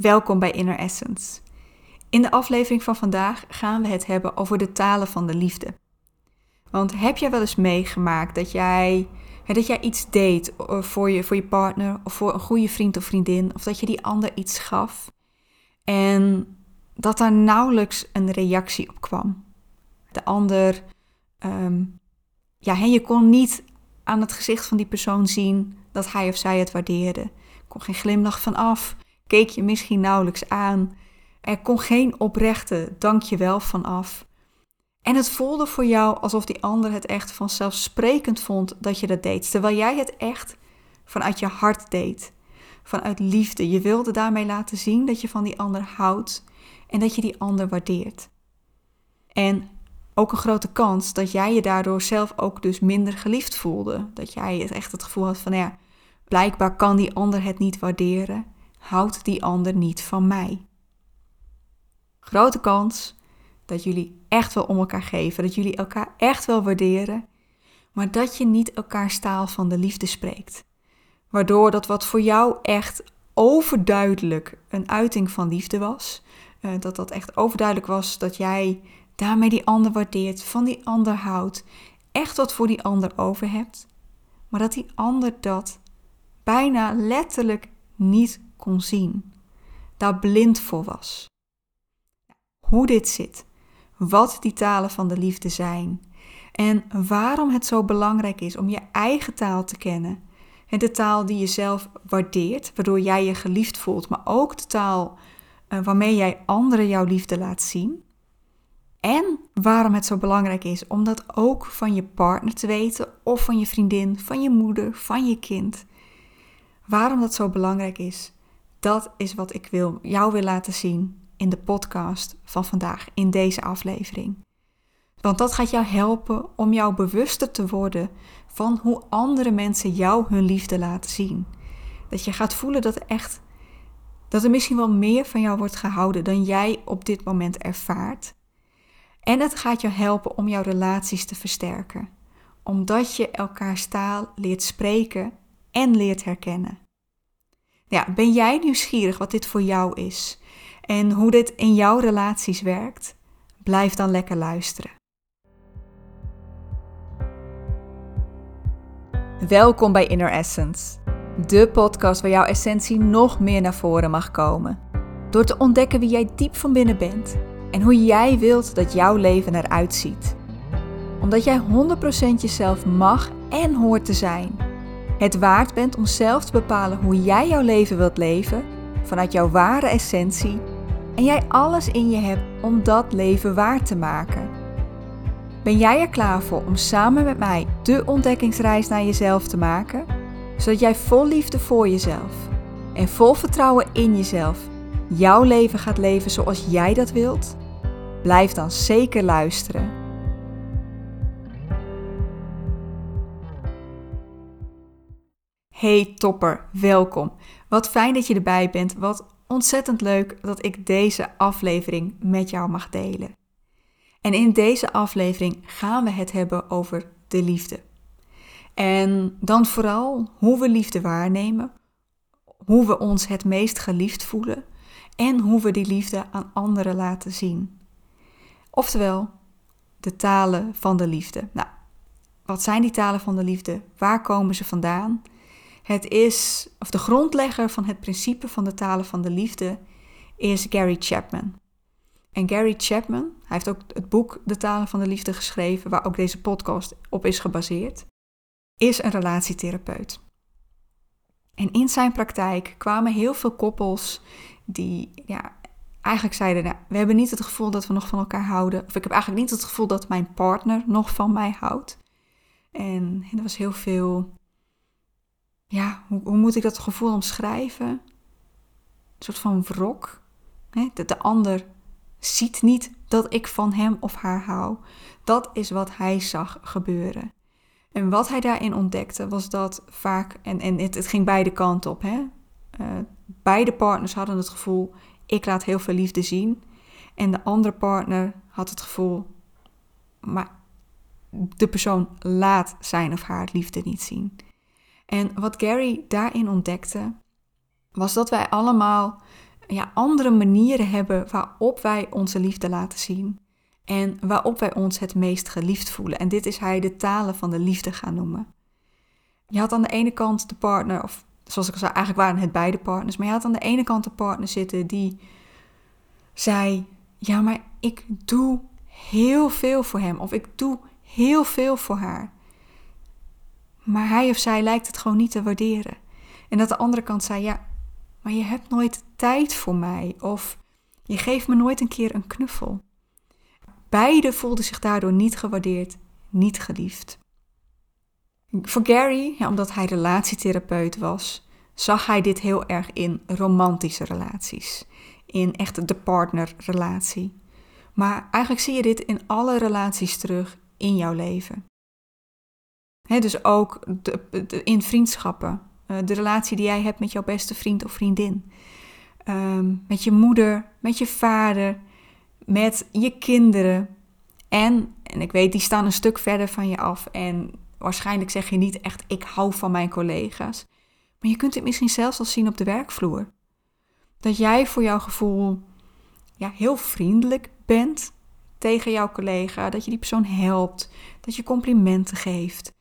Welkom bij Inner Essence. In de aflevering van vandaag gaan we het hebben over de talen van de liefde. Want heb jij wel eens meegemaakt dat jij, dat jij iets deed eh, voor je, voor je partner of voor een goede vriend of vriendin, of dat je die ander iets gaf en dat daar nauwelijks een reactie op kwam? De ander, ehm, ja, je kon niet aan het gezicht van die persoon zien dat hij of zij het waardeerde. Kon geen glimlach van af, keek je misschien nauwelijks aan. Er kon geen oprechte dankjewel van af. En het voelde voor jou alsof die ander het echt vanzelfsprekend vond dat je dat deed, terwijl jij het echt vanuit je hart deed, vanuit liefde. Je wilde daarmee laten zien dat je van die ander houdt en dat je die ander waardeert. En ook een grote kans dat jij je daardoor zelf ook dus minder geliefd voelde. Dat jij echt het gevoel had van ja, blijkbaar kan die ander het niet waarderen, houdt die ander niet van mij. Grote kans dat jullie echt wel om elkaar geven, dat jullie elkaar echt wel waarderen, maar dat je niet elkaar staal van de liefde spreekt. Waardoor dat wat voor jou echt overduidelijk een uiting van liefde was, eh, dat dat echt overduidelijk was dat jij daarmee die ander waardeert, van die ander houdt, echt wat voor die ander over hebt, maar dat die ander dat bijna letterlijk niet kon zien, daar blind voor was. Hoe dit zit, wat die talen van de liefde zijn en waarom het zo belangrijk is om je eigen taal te kennen. En de taal die je zelf waardeert, waardoor jij je geliefd voelt, maar ook de taal uh, waarmee jij anderen jouw liefde laat zien. En waarom het zo belangrijk is om dat ook van je partner te weten, of van je vriendin, van je moeder, van je kind. Waarom dat zo belangrijk is, dat is wat ik wil, jou wil laten zien in de podcast van vandaag, in deze aflevering. Want dat gaat jou helpen om jou bewuster te worden van hoe andere mensen jou hun liefde laten zien. Dat je gaat voelen dat er echt, dat er misschien wel meer van jou wordt gehouden dan jij op dit moment ervaart. En het gaat je helpen om jouw relaties te versterken, omdat je elkaars taal leert spreken en leert herkennen. Ja, ben jij nieuwsgierig wat dit voor jou is en hoe dit in jouw relaties werkt? Blijf dan lekker luisteren. Welkom bij Inner Essence, de podcast waar jouw essentie nog meer naar voren mag komen. Door te ontdekken wie jij diep van binnen bent en hoe jij wilt dat jouw leven eruit ziet. Omdat jij 100% jezelf mag en hoort te zijn. Het waard bent om zelf te bepalen hoe jij jouw leven wilt leven vanuit jouw ware essentie en jij alles in je hebt om dat leven waar te maken. Ben jij er klaar voor om samen met mij de ontdekkingsreis naar jezelf te maken, zodat jij vol liefde voor jezelf en vol vertrouwen in jezelf jouw leven gaat leven zoals jij dat wilt? Blijf dan zeker luisteren. Hey topper, welkom. Wat fijn dat je erbij bent. Wat ontzettend leuk dat ik deze aflevering met jou mag delen. En in deze aflevering gaan we het hebben over de liefde. En dan vooral hoe we liefde waarnemen, hoe we ons het meest geliefd voelen en hoe we die liefde aan anderen laten zien. Oftewel, de talen van de liefde. Nou, wat zijn die talen van de liefde? Waar komen ze vandaan? Het is, of de grondlegger van het principe van de talen van de liefde is Gary Chapman. En Gary Chapman, hij heeft ook het boek De Talen van de Liefde geschreven, waar ook deze podcast op is gebaseerd, is een relatietherapeut. En in zijn praktijk kwamen heel veel koppels die ja, eigenlijk zeiden, nou, we hebben niet het gevoel dat we nog van elkaar houden. Of ik heb eigenlijk niet het gevoel dat mijn partner nog van mij houdt. En, er was heel veel, ja, hoe, moet ik dat gevoel omschrijven? Een soort van wrok. Hè? De, de ander ziet niet dat ik van hem of haar hou. Dat is wat hij zag gebeuren. En wat hij daarin ontdekte was dat vaak, en, en het, het ging beide kanten op, hè? Uh, beide partners hadden het gevoel, ik laat heel veel liefde zien. En de andere partner had het gevoel, maar de persoon laat zijn of haar liefde niet zien. En wat Gary daarin ontdekte, was dat wij allemaal ja, andere manieren hebben waarop wij onze liefde laten zien. En waarop wij ons het meest geliefd voelen. En dit is hij de talen van de liefde gaan noemen. Je had aan de ene kant de partner, of zoals ik al zei, eigenlijk waren het beide partners. Maar je had aan de ene kant de partner zitten die zei: Ja, maar ik doe heel veel voor hem. Of ik doe heel veel voor haar. Maar hij of zij lijkt het gewoon niet te waarderen. En dat de andere kant zei: Ja, maar je hebt nooit tijd voor mij. Of je geeft me nooit een keer een knuffel. Beide voelden zich daardoor niet gewaardeerd, niet geliefd. Voor Gary, ja, omdat hij relatietherapeut was, zag hij dit heel erg in romantische relaties. In echt de partnerrelatie. Maar eigenlijk zie je dit in alle relaties terug in jouw leven. Dus ook in vriendschappen. Eh, de relatie die jij hebt met jouw beste vriend of vriendin. Ehm, met je moeder, met je vader, met je kinderen. En, en ik weet, die staan een stuk verder van je af. En waarschijnlijk zeg je niet echt, ik hou van mijn collega's. Maar je kunt het misschien zelfs al zien op de werkvloer. Dat jij voor jouw gevoel ja, heel vriendelijk bent tegen jouw collega. Dat je die persoon helpt. Dat je complimenten geeft.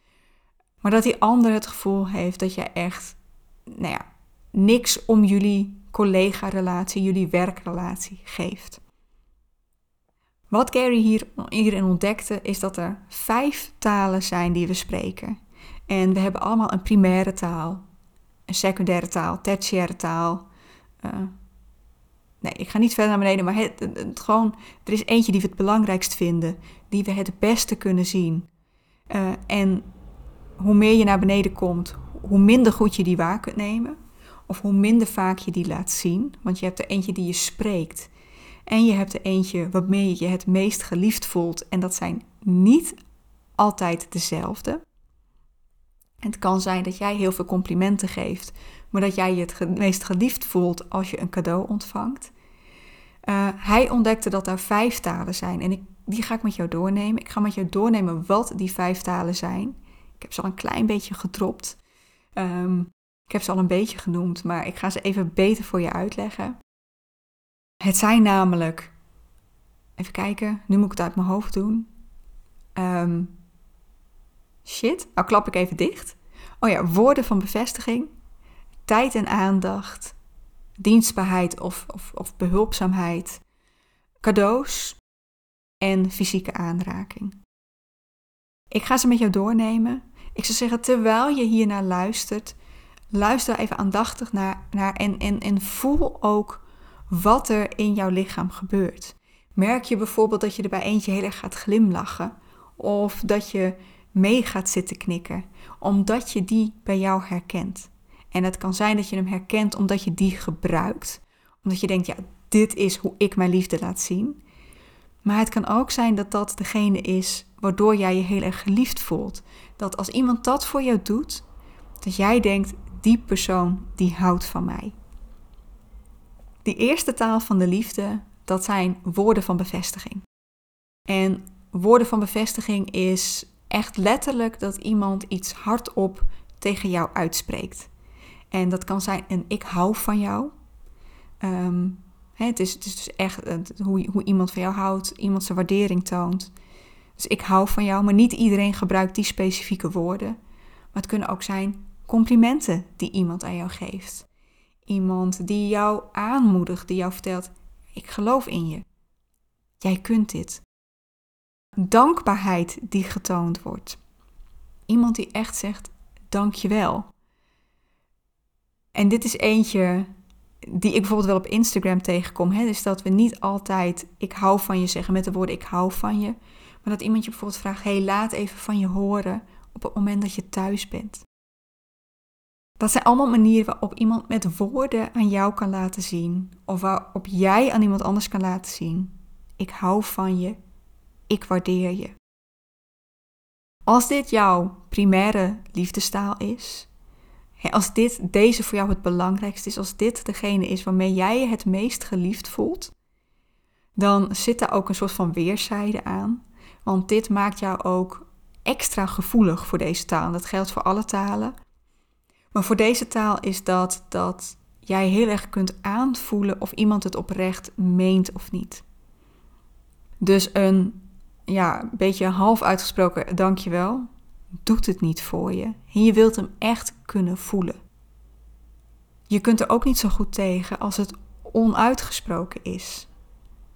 Maar dat die ander het gevoel heeft dat je echt, nou ja, niks om jullie collega-relatie, jullie werkrelatie geeft. Wat Gary hier, hierin ontdekte is dat er vijf talen zijn die we spreken. En we hebben allemaal een primaire taal, een secundaire taal, tertiaire taal. Uh, nee, ik ga niet verder naar beneden, maar het, gewoon, er is eentje die we het belangrijkst vinden, die we het beste kunnen zien. Uh, en hoe meer je naar beneden komt, hoe minder goed je die waar kunt nemen. Of hoe minder vaak je die laat zien. Want je hebt er eentje die je spreekt. En je hebt er eentje waarmee je het meest geliefd voelt. En dat zijn niet altijd dezelfde. Het kan zijn dat jij heel veel complimenten geeft, maar dat jij je het meest geliefd voelt als je een cadeau ontvangt. Uh, hij ontdekte dat er vijf talen zijn en ik, die ga ik met jou doornemen. Ik ga met jou doornemen wat die vijf talen zijn. Ik heb ze al een klein beetje gedropt. Um, ik heb ze al een beetje genoemd, maar ik ga ze even beter voor je uitleggen. Het zijn namelijk, even kijken, nu moet ik het uit mijn hoofd doen. Um, shit, nou klap ik even dicht. Oh ja, woorden van bevestiging, tijd en aandacht, dienstbaarheid of, of, of behulpzaamheid, cadeaus en fysieke aanraking. Ik ga ze met jou doornemen. Ik zou zeggen, terwijl je hiernaar luistert, luister even aandachtig naar, naar en, en, en voel ook wat er in jouw lichaam gebeurt. Merk je bijvoorbeeld dat je er bij eentje heel erg gaat glimlachen of dat je mee gaat zitten knikken, omdat je die bij jou herkent. En het kan zijn dat je hem herkent omdat je die gebruikt, omdat je denkt, ja, dit is hoe ik mijn liefde laat zien. Maar het kan ook zijn dat dat degene is waardoor jij je heel erg geliefd voelt. Dat als iemand dat voor jou doet, dat jij denkt, die persoon die houdt van mij. Die eerste taal van de liefde, dat zijn woorden van bevestiging. En woorden van bevestiging is echt letterlijk dat iemand iets hardop tegen jou uitspreekt. En dat kan zijn een ik hou van jou. Um, het, is, het is dus echt hoe, hoe iemand van jou houdt, iemand zijn waardering toont. Dus ik hou van jou, maar niet iedereen gebruikt die specifieke woorden. Maar het kunnen ook zijn complimenten die iemand aan jou geeft. Iemand die jou aanmoedigt, die jou vertelt: Ik geloof in je. Jij kunt dit. Dankbaarheid die getoond wordt. Iemand die echt zegt: Dank je wel. En dit is eentje die ik bijvoorbeeld wel op Instagram tegenkom. Hè, is dat we niet altijd ik hou van je zeggen met de woorden ik hou van je. Dat iemand je bijvoorbeeld vraagt: hey, laat even van je horen op het moment dat je thuis bent. Dat zijn allemaal manieren waarop iemand met woorden aan jou kan laten zien. Of waarop jij aan iemand anders kan laten zien. Ik hou van je. Ik waardeer je. Als dit jouw primaire liefdestaal is, als dit, deze voor jou het belangrijkste is, als dit degene is waarmee jij je het meest geliefd voelt, dan zit daar ook een soort van weerszijde aan. Want dit maakt jou ook extra gevoelig voor deze taal. Dat geldt voor alle talen. Maar voor deze taal is dat dat jij heel erg kunt aanvoelen of iemand het oprecht meent of niet. Dus een ja, beetje half uitgesproken dankjewel doet het niet voor je. En je wilt hem echt kunnen voelen. Je kunt er ook niet zo goed tegen als het onuitgesproken is.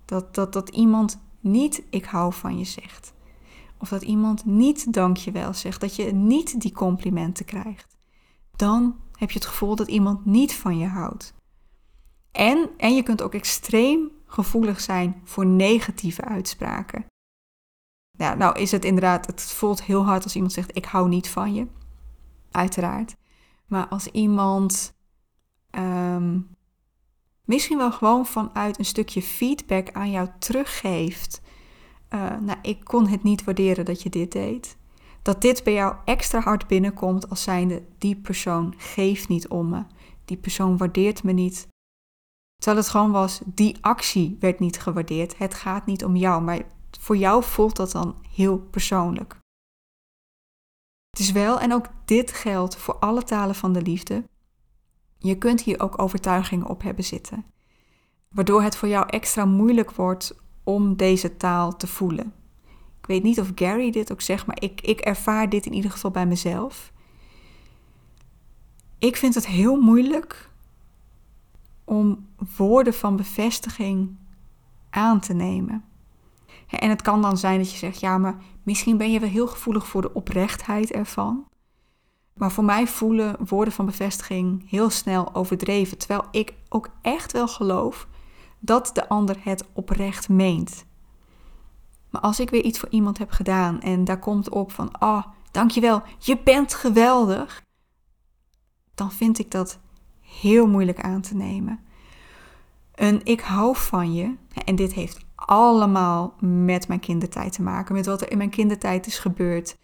Dat, dat, dat iemand niet ik hou van je zegt. Of dat iemand niet dankjewel zegt. Dat je niet die complimenten krijgt. Dan heb je het gevoel dat iemand niet van je houdt. En, en je kunt ook extreem gevoelig zijn voor negatieve uitspraken. Nou is het inderdaad, het voelt heel hard als iemand zegt: Ik hou niet van je. Uiteraard. Maar als iemand ehm, misschien wel gewoon vanuit een stukje feedback aan jou teruggeeft. Uh, nou, ik kon het niet waarderen dat je dit deed. Dat dit bij jou extra hard binnenkomt als zijnde die persoon geeft niet om me. Die persoon waardeert me niet. Terwijl het gewoon was, die actie werd niet gewaardeerd. Het gaat niet om jou, maar voor jou voelt dat dan heel persoonlijk. Het is wel, en ook dit geldt voor alle talen van de liefde, je kunt hier ook overtuigingen op hebben zitten, waardoor het voor jou extra moeilijk wordt om deze taal te voelen. Ik weet niet of Gary dit ook zegt, maar ik, ik ervaar dit in ieder geval bij mezelf. Ik vind het heel moeilijk om woorden van bevestiging aan te nemen. En het kan dan zijn dat je zegt, ja, maar misschien ben je wel heel gevoelig voor de oprechtheid ervan. Maar voor mij voelen woorden van bevestiging heel snel overdreven, terwijl ik ook echt wel geloof dat de ander het oprecht meent. Maar als ik weer iets voor iemand heb gedaan en daar komt op van, ah, oh, dankjewel, je bent geweldig, dan vind ik dat heel moeilijk aan te nemen. Een ik hou van je, en dit heeft allemaal met mijn kindertijd te maken, met wat er in mijn kindertijd is gebeurd.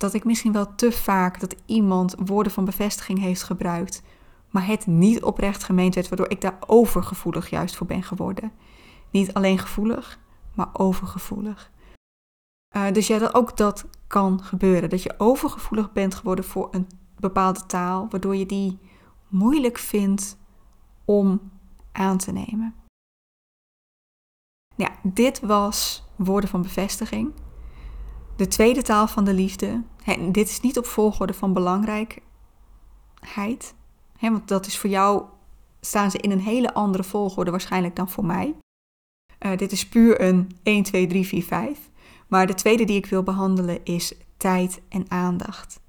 Dat ik misschien wel te vaak dat iemand woorden van bevestiging heeft gebruikt, maar het niet oprecht gemeend werd, waardoor ik daar overgevoelig juist voor ben geworden. Niet alleen gevoelig, maar overgevoelig. Uh, dus ja, dat ook dat kan gebeuren. Dat je overgevoelig bent geworden voor een bepaalde taal, waardoor je die moeilijk vindt om aan te nemen. Ja, dit was woorden van bevestiging. De tweede taal van de liefde. En dit is niet op volgorde van belangrijkheid. Want dat is voor jou, staan ze in een hele andere volgorde waarschijnlijk dan voor mij. Uh, dit is puur een 1, 2, 3, 4, 5. Maar de tweede die ik wil behandelen is tijd en aandacht.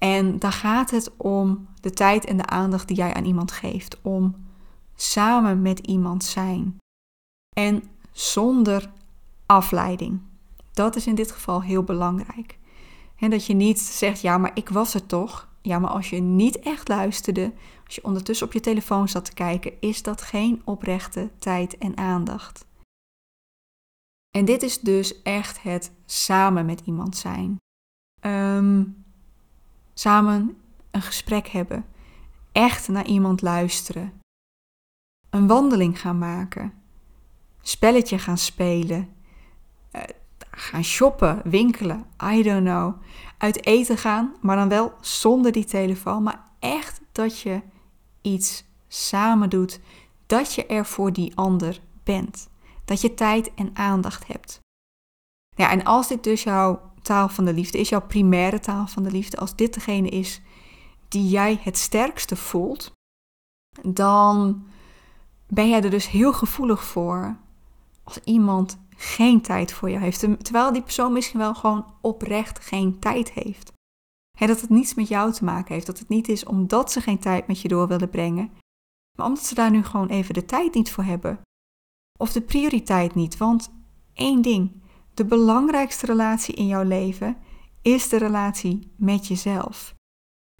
En daar gaat het om de tijd en de aandacht die jij aan iemand geeft. Om samen met iemand zijn. En zonder afleiding. Dat is in dit geval heel belangrijk. En dat je niet zegt, ja, maar ik was het toch. Ja, maar als je niet echt luisterde, als je ondertussen op je telefoon zat te kijken, is dat geen oprechte tijd en aandacht. En dit is dus echt het samen met iemand zijn. Ehm, samen een gesprek hebben. Echt naar iemand luisteren. Een wandeling gaan maken spelletje gaan spelen, uh, gaan shoppen, winkelen, I don't know. Uit eten gaan, maar dan wel zonder die telefoon, maar echt dat je iets samen doet, dat je er voor die ander bent. Dat je tijd en aandacht hebt. Ja, en als dit dus jouw taal van de liefde is, jouw primaire taal van de liefde, als dit degene is die jij het sterkste voelt, dan ben jij er dus heel gevoelig voor als iemand geen tijd voor je heeft. Terwijl die persoon misschien wel gewoon oprecht geen tijd heeft. dat het niets met jou te maken heeft. Dat het niet is omdat ze geen tijd met je door willen brengen. Maar omdat ze daar nu gewoon even de tijd niet voor hebben. Of de prioriteit niet. Want één ding. De belangrijkste relatie in jouw leven is de relatie met jezelf.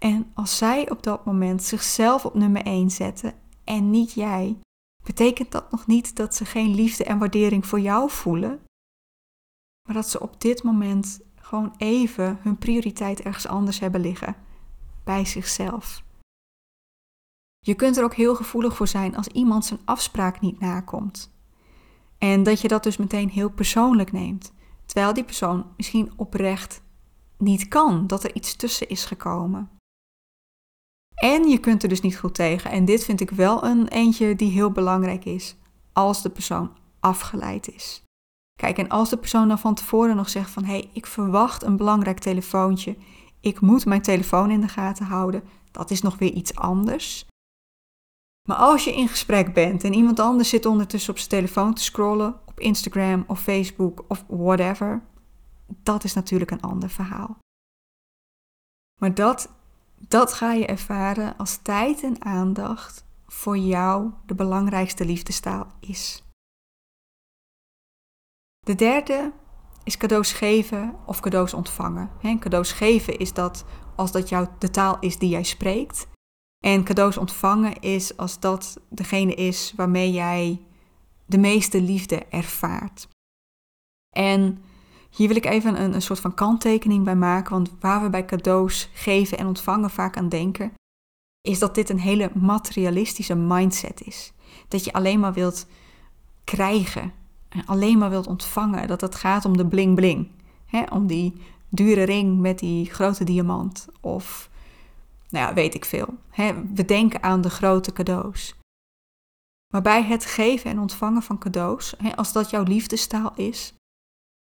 En als zij op dat moment zichzelf op nummer 1 zetten en niet jij, betekent dat nog niet dat ze geen liefde en waardering voor jou voelen, maar dat ze op dit moment gewoon even hun prioriteit ergens anders hebben liggen, bij zichzelf. Je kunt er ook heel gevoelig voor zijn als iemand zijn afspraak niet nakomt. En dat je dat dus meteen heel persoonlijk neemt, terwijl die persoon misschien oprecht niet kan, dat er iets tussen is gekomen. En je kunt er dus niet goed tegen. En dit vind ik wel een eentje die heel belangrijk is. Als de persoon afgeleid is. Kijk, en als de persoon dan van tevoren nog zegt van... hé, hey, ik verwacht een belangrijk telefoontje. Ik moet mijn telefoon in de gaten houden. Dat is nog weer iets anders. Maar als je in gesprek bent en iemand anders zit ondertussen op zijn telefoon te scrollen... op Instagram of Facebook of whatever... dat is natuurlijk een ander verhaal. Maar dat, dat ga je ervaren als tijd en aandacht voor jou de belangrijkste liefdestaal is. De derde is cadeaus geven of cadeaus ontvangen. En cadeaus geven is dat als dat jouw de taal is die jij spreekt. En cadeaus ontvangen is als dat degene is waarmee jij de meeste liefde ervaart. En hier wil ik even een, een soort van kanttekening bij maken, want waar we bij cadeaus geven en ontvangen vaak aan denken, is dat dit een hele materialistische mindset is. Dat je alleen maar wilt krijgen en alleen maar wilt ontvangen. Dat het gaat om de bling bling. Om die dure ring met die grote diamant. Of, nou ja, weet ik veel. Hè? We denken aan de grote cadeaus. Maar bij het geven en ontvangen van cadeaus, als dat jouw liefdestaal is,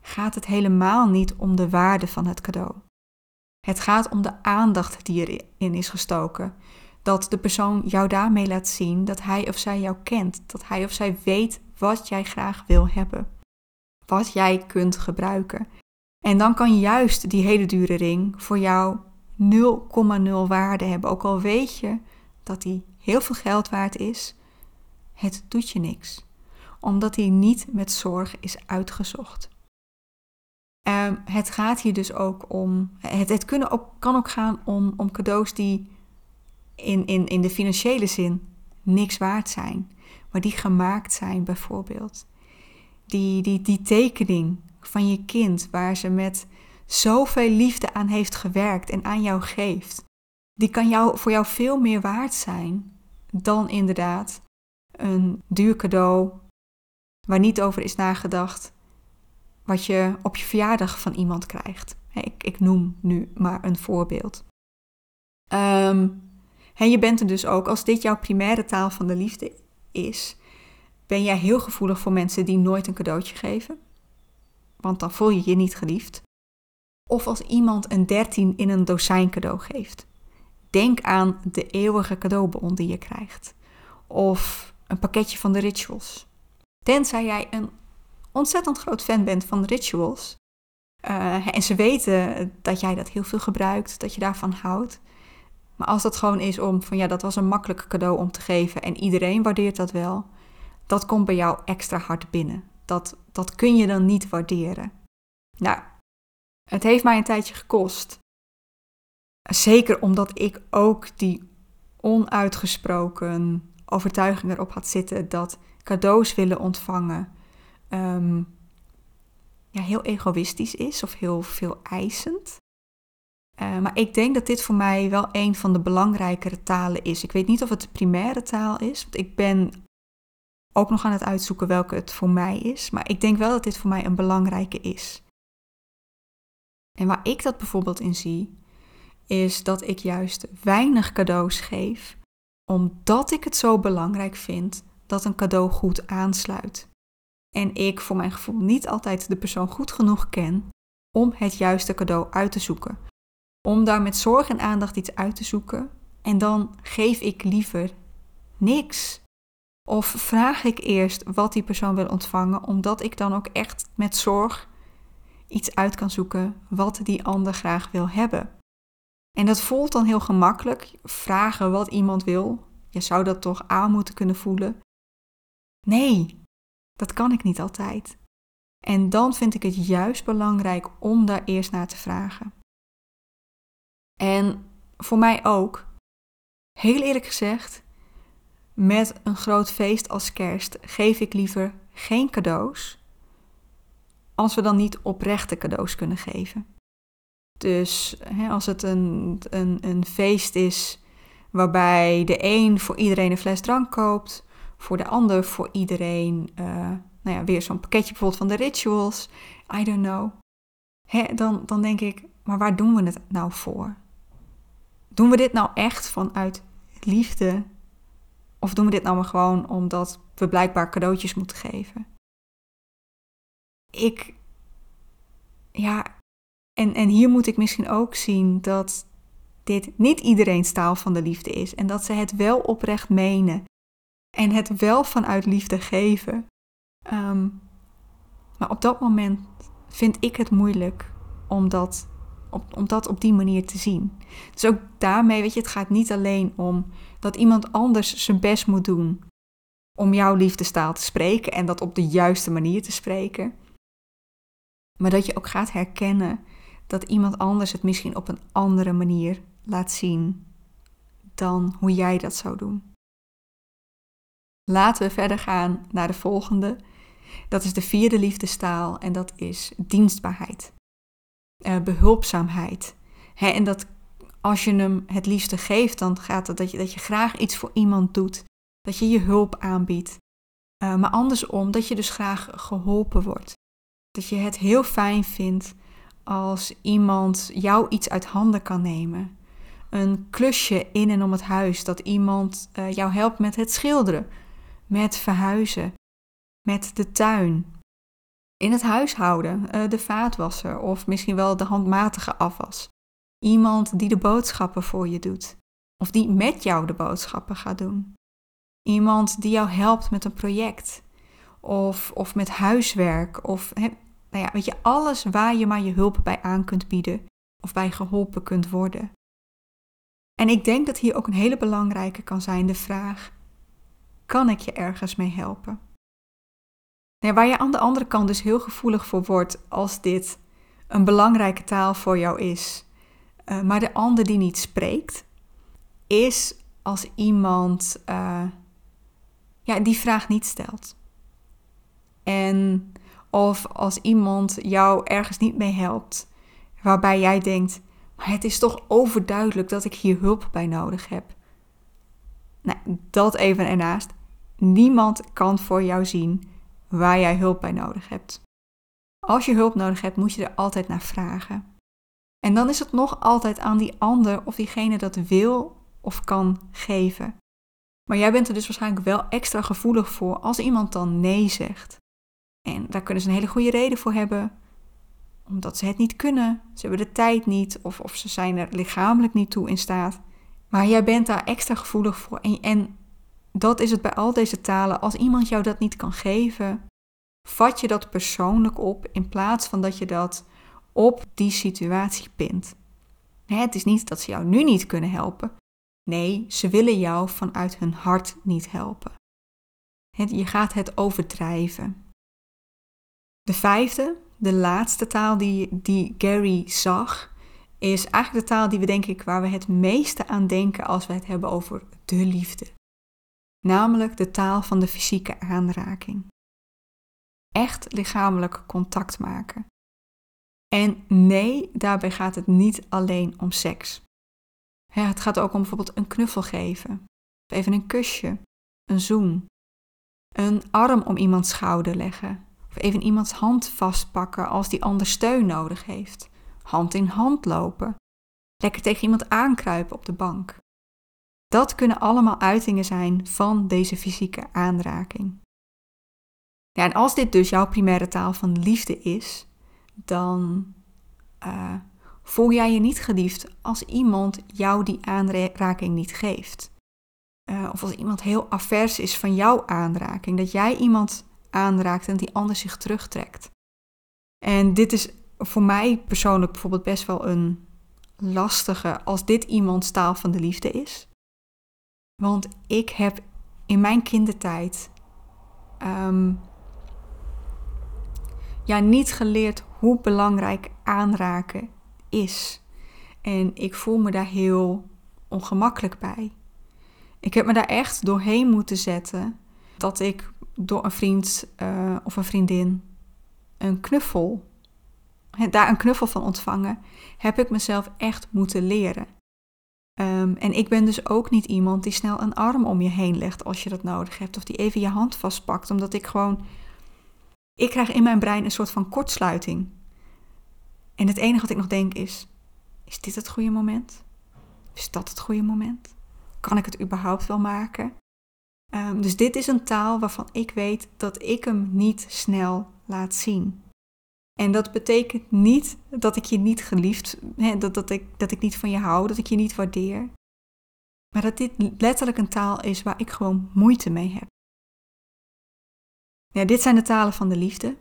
gaat het helemaal niet om de waarde van het cadeau. Het gaat om de aandacht die erin is gestoken. Dat de persoon jou daarmee laat zien dat hij of zij jou kent. Dat hij of zij weet wat jij graag wil hebben. Wat jij kunt gebruiken. En dan kan juist die hele dure ring voor jou 0,0 waarde hebben. Ook al weet je dat die heel veel geld waard is, het doet je niks. Omdat die niet met zorg is uitgezocht. Um, het gaat hier dus ook om. Het, het kunnen ook, kan ook gaan om, om cadeaus die in, in, in de financiële zin niks waard zijn maar die gemaakt zijn bijvoorbeeld. Die, die, die tekening van je kind waar ze met zoveel liefde aan heeft gewerkt en aan jou geeft, die kan jou, voor jou veel meer waard zijn dan inderdaad een duur cadeau waar niet over is nagedacht wat je op je verjaardag van iemand krijgt. Ik, ik noem nu maar een voorbeeld. En je bent er dus ook, als dit jouw primaire taal van de liefde is, ben jij heel gevoelig voor mensen die nooit een cadeautje geven? Want dan voel je je niet geliefd. Of als iemand een 13 in een dozijn cadeau geeft. Denk aan de eeuwige cadeaubon die je krijgt. Of een pakketje van de rituals. Tenzij jij een ontzettend groot fan bent van rituals. Uh, en ze weten dat jij dat heel veel gebruikt, dat je daarvan houdt. Maar als dat gewoon is om van ja, dat was een makkelijk cadeau om te geven en iedereen waardeert dat wel, dat komt bij jou extra hard binnen. Dat, dat kun je dan niet waarderen. Nou, het heeft mij een tijdje gekost. Zeker omdat ik ook die onuitgesproken overtuiging erop had zitten dat cadeaus willen ontvangen um, ja, heel egoïstisch is of heel veel eisend. Uh, maar ik denk dat dit voor mij wel een van de belangrijkere talen is. Ik weet niet of het de primaire taal is, want ik ben ook nog aan het uitzoeken welke het voor mij is. Maar ik denk wel dat dit voor mij een belangrijke is. En waar ik dat bijvoorbeeld in zie, is dat ik juist weinig cadeaus geef, omdat ik het zo belangrijk vind dat een cadeau goed aansluit. En ik voor mijn gevoel niet altijd de persoon goed genoeg ken om het juiste cadeau uit te zoeken. Om daar met zorg en aandacht iets uit te zoeken en dan geef ik liever niks. Of vraag ik eerst wat die persoon wil ontvangen, omdat ik dan ook echt met zorg iets uit kan zoeken wat die ander graag wil hebben. En dat voelt dan heel gemakkelijk, vragen wat iemand wil. Je zou dat toch aan moeten kunnen voelen. Nee, dat kan ik niet altijd. En dan vind ik het juist belangrijk om daar eerst naar te vragen. En voor mij ook, heel eerlijk gezegd, met een groot feest als kerst geef ik liever geen cadeaus, als we dan niet oprechte cadeaus kunnen geven. Dus hè, als het een, een, een feest is waarbij de een voor iedereen een fles drank koopt, voor de ander voor iedereen uh, nou ja, weer zo'n pakketje bijvoorbeeld van de rituals, I don't know. Hè, dan, dan denk ik, maar waar doen we het nou voor? Doen we dit nou echt vanuit liefde? Of doen we dit nou maar gewoon omdat we blijkbaar cadeautjes moeten geven? Ik, ja, en, en hier moet ik misschien ook zien dat dit niet iedereen's taal van de liefde is en dat ze het wel oprecht menen en het wel vanuit liefde geven. Ehm, maar op dat moment vind ik het moeilijk om dat op, om dat op die manier te zien. Dus ook daarmee, weet je, het gaat niet alleen om dat iemand anders zijn best moet doen om jouw liefdestaal te spreken en dat op de juiste manier te spreken. Maar dat je ook gaat herkennen dat iemand anders het misschien op een andere manier laat zien dan hoe jij dat zou doen. Laten we verder gaan naar de volgende. Dat is de vierde liefdestaal en dat is dienstbaarheid. Uh, behulpzaamheid. en dat als je hem het liefste geeft, dan gaat het dat je, dat je graag iets voor iemand doet. Dat je je hulp aanbiedt. Uh, maar andersom, dat je dus graag geholpen wordt. Dat je het heel fijn vindt als iemand jou iets uit handen kan nemen. Een klusje in en om het huis, dat iemand uh, jou helpt met het schilderen, met verhuizen, met de tuin, in het huishouden, uh, de vaatwasser of misschien wel de handmatige afwas. Iemand die de boodschappen voor je doet, of die met jou de boodschappen gaat doen. Iemand die jou helpt met een project, of, of met huiswerk, of nou ja, weet je, alles waar je maar je hulp bij aan kunt bieden of bij geholpen kunt worden. En ik denk dat hier ook een hele belangrijke kan zijn de vraag: kan ik je ergens mee helpen? Waar je aan de andere kant dus heel gevoelig voor wordt als dit een belangrijke taal voor jou is, uh, maar de ander die niet spreekt, is als iemand uh, ja, die vraag niet stelt. En of als iemand jou ergens niet mee helpt, waarbij jij denkt: maar het is toch overduidelijk dat ik hier hulp bij nodig heb. Nou, dat even ernaast. Niemand kan voor jou zien waar jij hulp bij nodig hebt. Als je hulp nodig hebt, moet je er altijd naar vragen. En dan is het nog altijd aan die ander of diegene dat wil of kan geven. Maar jij bent er dus waarschijnlijk wel extra gevoelig voor als iemand dan nee zegt. En daar kunnen ze een hele goede reden voor hebben. Omdat ze het niet kunnen, ze hebben de tijd niet of, of ze zijn er lichamelijk niet toe in staat. Maar jij bent daar extra gevoelig voor. En, en dat is het bij al deze talen. Als iemand jou dat niet kan geven, vat je dat persoonlijk op in plaats van dat je dat op die situatie pint. Het is niet dat ze jou nu niet kunnen helpen. Nee, ze willen jou vanuit hun hart niet helpen. Je gaat het overdrijven. De vijfde, de laatste taal die, die Gary zag, is eigenlijk de taal die we denk ik waar we het meeste aan denken als we het hebben over de liefde. Namelijk de taal van de fysieke aanraking. Echt lichamelijk contact maken. En nee, daarbij gaat het niet alleen om seks. het gaat ook om bijvoorbeeld een knuffel geven, of even een kusje, een zoen, een arm om iemands schouder leggen, even iemands hand vastpakken als die ander steun nodig heeft. Hand in hand lopen. Lekker tegen iemand aankruipen op de bank. Dat kunnen allemaal uitingen zijn van deze fysieke aanraking. Ja, en als dit dus jouw primaire taal van liefde is, dan uh, voel jij je niet geliefd als iemand jou die aanraking niet geeft. Uh, of als iemand heel avers is van jouw aanraking. Dat jij iemand aanraakt en die ander zich terugtrekt. En dit is voor mij persoonlijk bijvoorbeeld best wel een lastige als dit iemands taal van de liefde is. Want ik heb in mijn kindertijd ehm, ja, niet geleerd hoe belangrijk aanraken is. En ik voel me daar heel ongemakkelijk bij. Ik heb me daar echt doorheen moeten zetten dat ik door een vriend uh, of een vriendin een knuffel, daar een knuffel van ontvangen, heb ik mezelf echt moeten leren. Um, en ik ben dus ook niet iemand die snel een arm om je heen legt als je dat nodig hebt, of die even je hand vastpakt, omdat ik gewoon. Ik krijg in mijn brein een soort van kortsluiting. En het enige wat ik nog denk is: is dit het goede moment? Is dat het goede moment? kan ik het überhaupt wel maken? Ehm, dus dit is een taal waarvan ik weet dat ik hem niet snel laat zien. En dat betekent niet dat ik je niet geliefd, hè, dat, dat, ik, dat ik niet van je hou, dat ik je niet waardeer. Maar dat dit letterlijk een taal is waar ik gewoon moeite mee heb. Ja, dit zijn de talen van de liefde.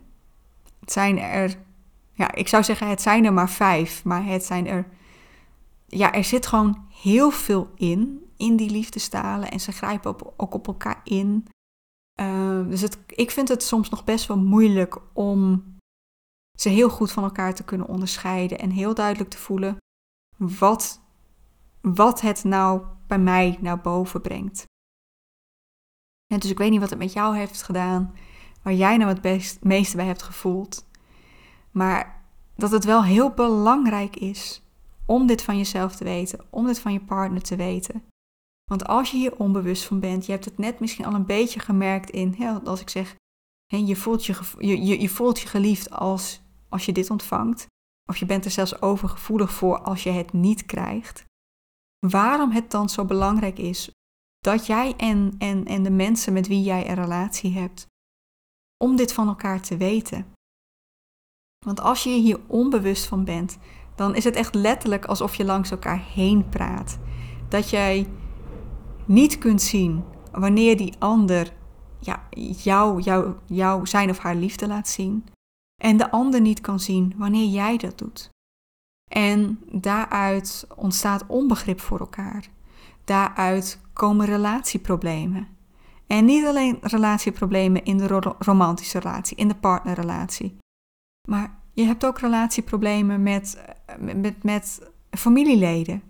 Het zijn er, ja, ik zou zeggen, het zijn er maar vijf, maar het zijn er, ja, er zit gewoon heel veel in, in die liefdestalen. En ze grijpen op, ook op elkaar in. Uh, dus het, ik vind het soms nog best wel moeilijk om ze heel goed van elkaar te kunnen onderscheiden en heel duidelijk te voelen wat, wat het nou bij mij naar boven brengt. En dus ik weet niet wat het met jou heeft gedaan, waar jij nou het best, meeste bij hebt gevoeld. Maar dat het wel heel belangrijk is om dit van jezelf te weten, om dit van je partner te weten. Want als je hier onbewust van bent, je hebt het net misschien al een beetje gemerkt in, als ik zeg, je, voelt je, je, je voelt je geliefd als, als je dit ontvangt. Of je bent er zelfs overgevoelig voor als je het niet krijgt. Waarom het dan zo belangrijk is dat jij en, en, en de mensen met wie jij een relatie hebt, om dit van elkaar te weten. Want als je hier onbewust van bent, dan is het echt letterlijk alsof je langs elkaar heen praat. Dat jij niet kunt zien wanneer die ander ja, jou, jou, jou zijn of haar liefde laat zien. En de ander niet kan zien wanneer jij dat doet. En daaruit ontstaat onbegrip voor elkaar. Daaruit komen relatieproblemen. En niet alleen relatieproblemen in de romantische relatie, in de partnerrelatie. Maar je hebt ook relatieproblemen met, met, met familieleden,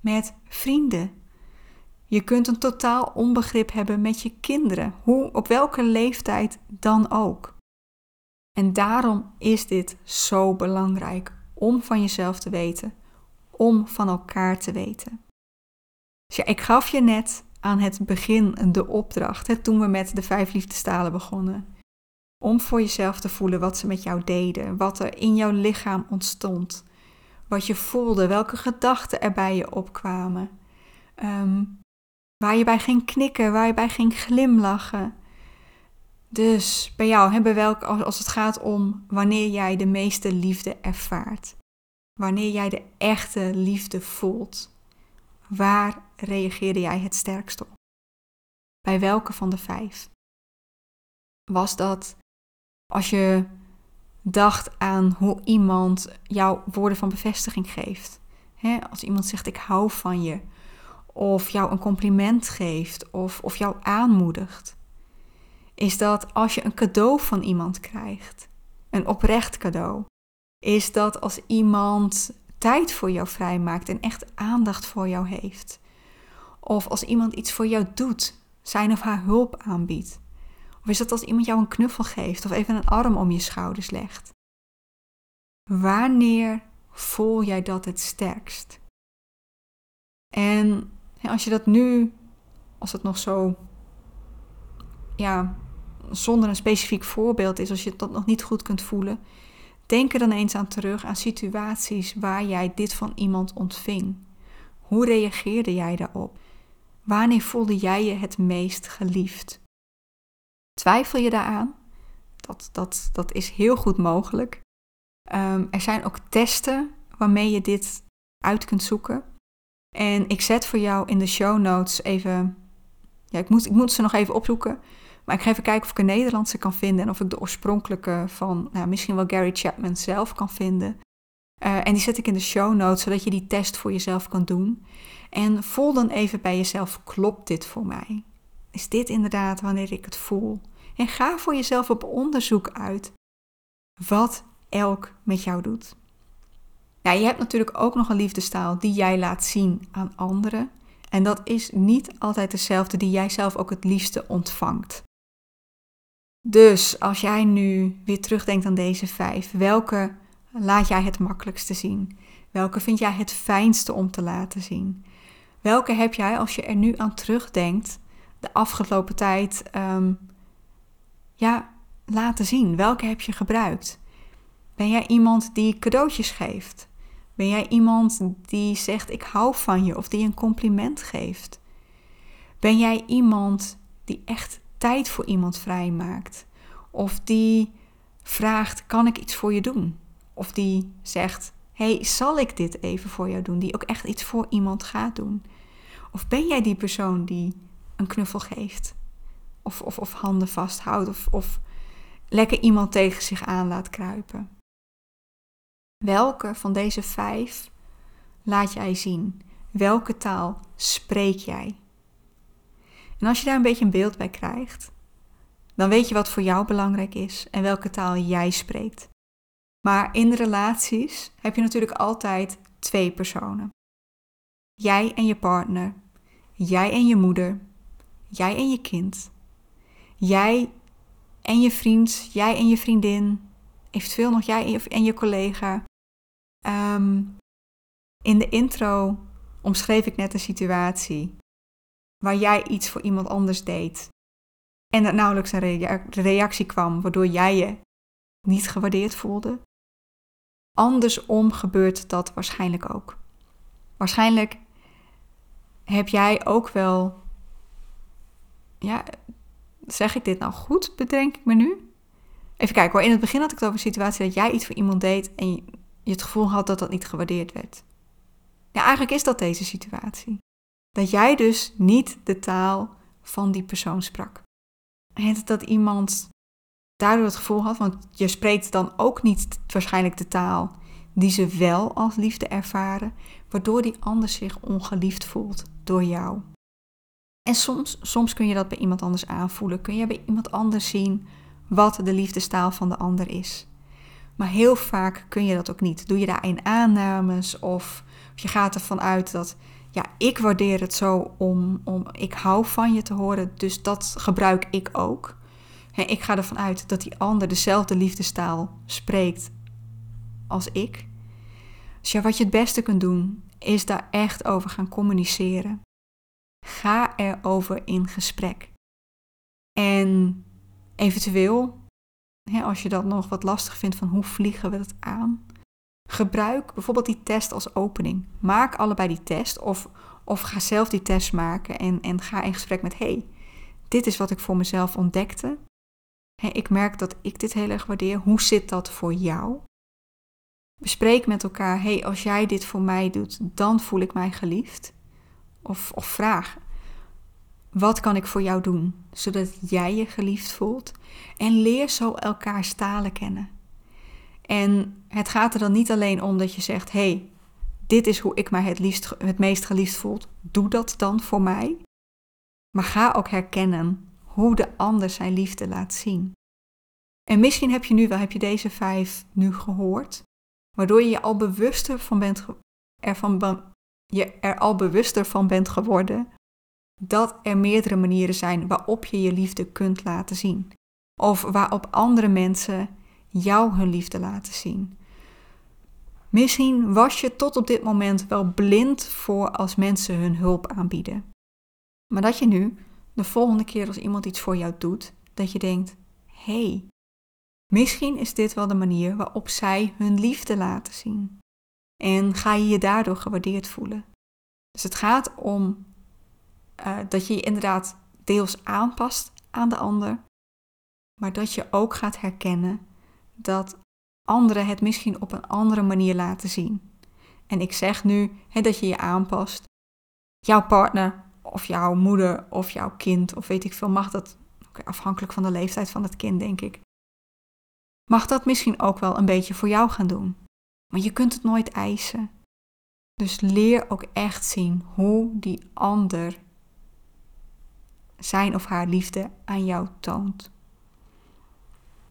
met vrienden. Je kunt een totaal onbegrip hebben met je kinderen, hoe, op welke leeftijd dan ook. En daarom is dit zo belangrijk om van jezelf te weten, om van elkaar te weten. Dus ja, ik gaf je net aan het begin de opdracht, hè, toen we met de vijf liefdestalen begonnen. Om voor jezelf te voelen wat ze met jou deden, wat er in jouw lichaam ontstond, wat je voelde, welke gedachten er bij je opkwamen. Ehm, waar je bij ging knikken, waar je bij ging glimlachen. Dus bij jou hebben welk, als het gaat om wanneer jij de meeste liefde ervaart, wanneer jij de echte liefde voelt, waar reageerde jij het sterkst op? Bij welke van de vijf? Was dat als je dacht aan hoe iemand jouw woorden van bevestiging geeft? als iemand zegt ik hou van je, of jou een compliment geeft, of, of jou aanmoedigt. Is dat als je een cadeau van iemand krijgt, een oprecht cadeau? Is dat als iemand tijd voor jou vrijmaakt en echt aandacht voor jou heeft? Of als iemand iets voor jou doet, zijn of haar hulp aanbiedt. Of is dat als iemand jou een knuffel geeft of even een arm om je schouders legt? Wanneer voel jij dat het sterkst? En als je dat nu, als het nog zo, ja, zonder een specifiek voorbeeld is, als je dat nog niet goed kunt voelen, denk er dan eens aan terug aan situaties waar jij dit van iemand ontving. Hoe reageerde jij daarop? Wanneer voelde jij je het meest geliefd? Twijfel je daaraan? Dat, dat, dat is heel goed mogelijk. Um, er zijn ook testen waarmee je dit uit kunt zoeken. En ik zet voor jou in de show notes even. Ja, ik moet, ik moet ze nog even opzoeken. Maar ik ga even kijken of ik een Nederlandse kan vinden. En of ik de oorspronkelijke van nou, misschien wel Gary Chapman zelf kan vinden. Uh, en die zet ik in de show notes, zodat je die test voor jezelf kan doen. En voel dan even bij jezelf, klopt dit voor mij? Is dit inderdaad wanneer ik het voel? En ga voor jezelf op onderzoek uit wat elk met jou doet. Ja, je hebt natuurlijk ook nog een liefdestaal die jij laat zien aan anderen. En dat is niet altijd dezelfde die jij zelf ook het liefste ontvangt. Dus als jij nu weer terugdenkt aan deze vijf, welke laat jij het makkelijkste zien? Welke vind jij het fijnste om te laten zien? Welke heb jij, als je er nu aan terugdenkt, de afgelopen tijd ehm, ja, laten zien? Welke heb je gebruikt? Ben jij iemand die cadeautjes geeft? Ben jij iemand die zegt ik hou van je of die een compliment geeft? Ben jij iemand die echt tijd voor iemand vrijmaakt? Of die vraagt: kan ik iets voor je doen? Of die zegt: hey, zal ik dit even voor jou doen? Die ook echt iets voor iemand gaat doen. Of ben jij die persoon die een knuffel geeft? Of, of, of handen vasthoudt? Of, of lekker iemand tegen zich aan laat kruipen? Welke van deze vijf laat jij zien? Welke taal spreek jij? En als je daar een beetje een beeld bij krijgt, dan weet je wat voor jou belangrijk is en welke taal jij spreekt. Maar in relaties heb je natuurlijk altijd twee personen. Jij en je partner, jij en je moeder, jij en je kind, jij en je vriend, jij en je vriendin, eventueel nog jij en je collega. Ehm, in de intro omschreef ik net een situatie waar jij iets voor iemand anders deed en er nauwelijks een reactie kwam waardoor jij je niet gewaardeerd voelde. Andersom gebeurt dat waarschijnlijk ook. Waarschijnlijk heb jij ook wel. Ja, zeg ik dit nou goed? Bedenk ik me nu? Even kijken hoor. In het begin had ik het over een situatie dat jij iets voor iemand deed en je, het gevoel had dat dat niet gewaardeerd werd. Ja, eigenlijk is dat deze situatie. Dat jij dus niet de taal van die persoon sprak. En dat iemand daardoor het gevoel had, want je spreekt dan ook niet waarschijnlijk de taal die ze wel als liefde ervaren, waardoor die ander zich ongeliefd voelt door jou. En soms, soms kun je dat bij iemand anders aanvoelen, kun je bij iemand anders zien wat de liefdestaal van de ander is. Maar heel vaak kun je dat ook niet. Doe je daarin aannames of, of je gaat ervan uit dat ja, ik waardeer het zo om, om ik hou van je te horen, dus dat gebruik ik ook. En ik ga ervan uit dat die ander dezelfde liefdestaal spreekt als ik. Dus ja, wat je het beste kunt doen, is daar echt over gaan communiceren. Ga erover in gesprek. En eventueel, als je dat nog wat lastig vindt van hoe vliegen we het aan, gebruik bijvoorbeeld die test als opening. Maak allebei die test of, of ga zelf die test maken en, en ga in gesprek met: hey, dit is wat ik voor mezelf ontdekte. ik merk dat ik dit heel erg waardeer. Hoe zit dat voor jou? Bespreek met elkaar: hey, als jij dit voor mij doet, dan voel ik mij geliefd. Of, of vraag: wat kan ik voor jou doen, zodat jij je geliefd voelt? En leer zo elkaar stalen kennen. En het gaat er dan niet alleen om dat je zegt: hey, dit is hoe ik mij het, liefst, het meest geliefd voel. Doe dat dan voor mij. Maar ga ook herkennen hoe de ander zijn liefde laat zien. En misschien heb je nu wel heb je deze vijf nu gehoord, waardoor je je al bewuster van bent je er al bewuster van bent geworden dat er meerdere manieren zijn waarop je je liefde kunt laten zien. Of waarop andere mensen jou hun liefde laten zien. Misschien was je tot op dit moment wel blind voor als mensen hun hulp aanbieden. Maar dat je nu, de volgende keer als iemand iets voor jou doet, dat je denkt: hé, hey, misschien is dit wel de manier waarop zij hun liefde laten zien. En ga je je daardoor gewaardeerd voelen. Dus het gaat om uh, dat je je inderdaad deels aanpast aan de ander, maar dat je ook gaat herkennen dat anderen het misschien op een andere manier laten zien. En ik zeg nu dat je je aanpast. Jouw partner of jouw moeder of jouw kind of weet ik veel, mag dat, afhankelijk van de leeftijd van het kind denk ik, mag dat misschien ook wel een beetje voor jou gaan doen. Maar je kunt het nooit eisen. Dus leer ook echt zien hoe die ander zijn of haar liefde aan jou toont.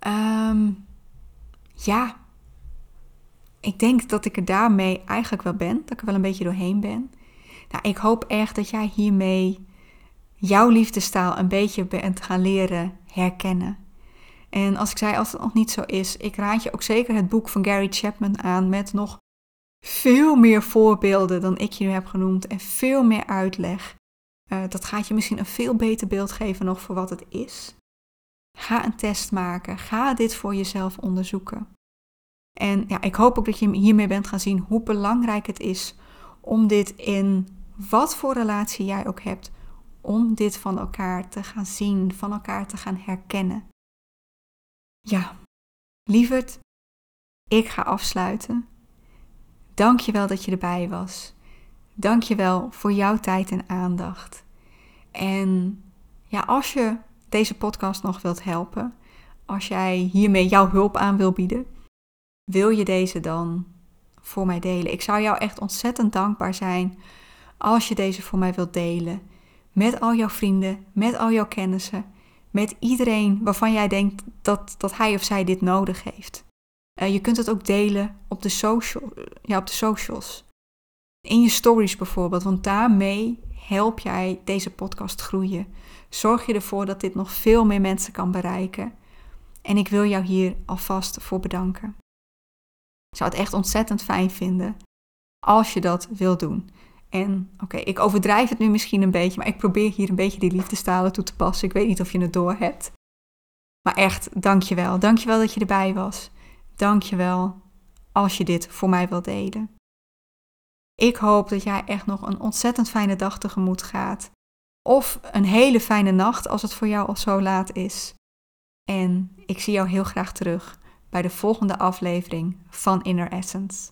Um, ja, ik denk dat ik er daarmee eigenlijk wel ben, dat ik er wel een beetje doorheen ben. Nou, ik hoop echt dat jij hiermee jouw liefdestaal een beetje bent gaan leren herkennen. En als ik zei, als het nog niet zo is, ik raad je ook zeker het boek van Gary Chapman aan met nog veel meer voorbeelden dan ik je nu heb genoemd en veel meer uitleg. Uh, dat gaat je misschien een veel beter beeld geven nog voor wat het is. Ga een test maken. Ga dit voor jezelf onderzoeken. En ja, ik hoop ook dat je hiermee bent gaan zien hoe belangrijk het is om dit in wat voor relatie jij ook hebt, om dit van elkaar te gaan zien, van elkaar te gaan herkennen. Ja, lieverd, ik ga afsluiten. Dank je wel dat je erbij was. Dank je wel voor jouw tijd en aandacht. En ja, als je deze podcast nog wilt helpen, als jij hiermee jouw hulp aan wil bieden, wil je deze dan voor mij delen? Ik zou jou echt ontzettend dankbaar zijn als je deze voor mij wilt delen. Met al jouw vrienden, met al jouw kennissen, met iedereen waarvan jij denkt dat, dat hij of zij dit nodig heeft. Uh, je kunt het ook delen op de, social, ja, op de socials. In je stories bijvoorbeeld, want daarmee help jij deze podcast groeien. Zorg je ervoor dat dit nog veel meer mensen kan bereiken. En ik wil jou hier alvast voor bedanken. Ik zou het echt ontzettend fijn vinden als je dat wil doen. En oké, ik overdrijf het nu misschien een beetje, maar ik probeer hier een beetje die liefdestalen toe te passen. Ik weet niet of je het door hebt. Maar echt, dankjewel. Dankjewel dat je erbij was. Dankjewel als je dit voor mij wilt delen. Ik hoop dat jij echt nog een ontzettend fijne dag tegemoet gaat. Of een hele fijne nacht als het voor jou al zo laat is. En ik zie jou heel graag terug bij de volgende aflevering van Inner Essence.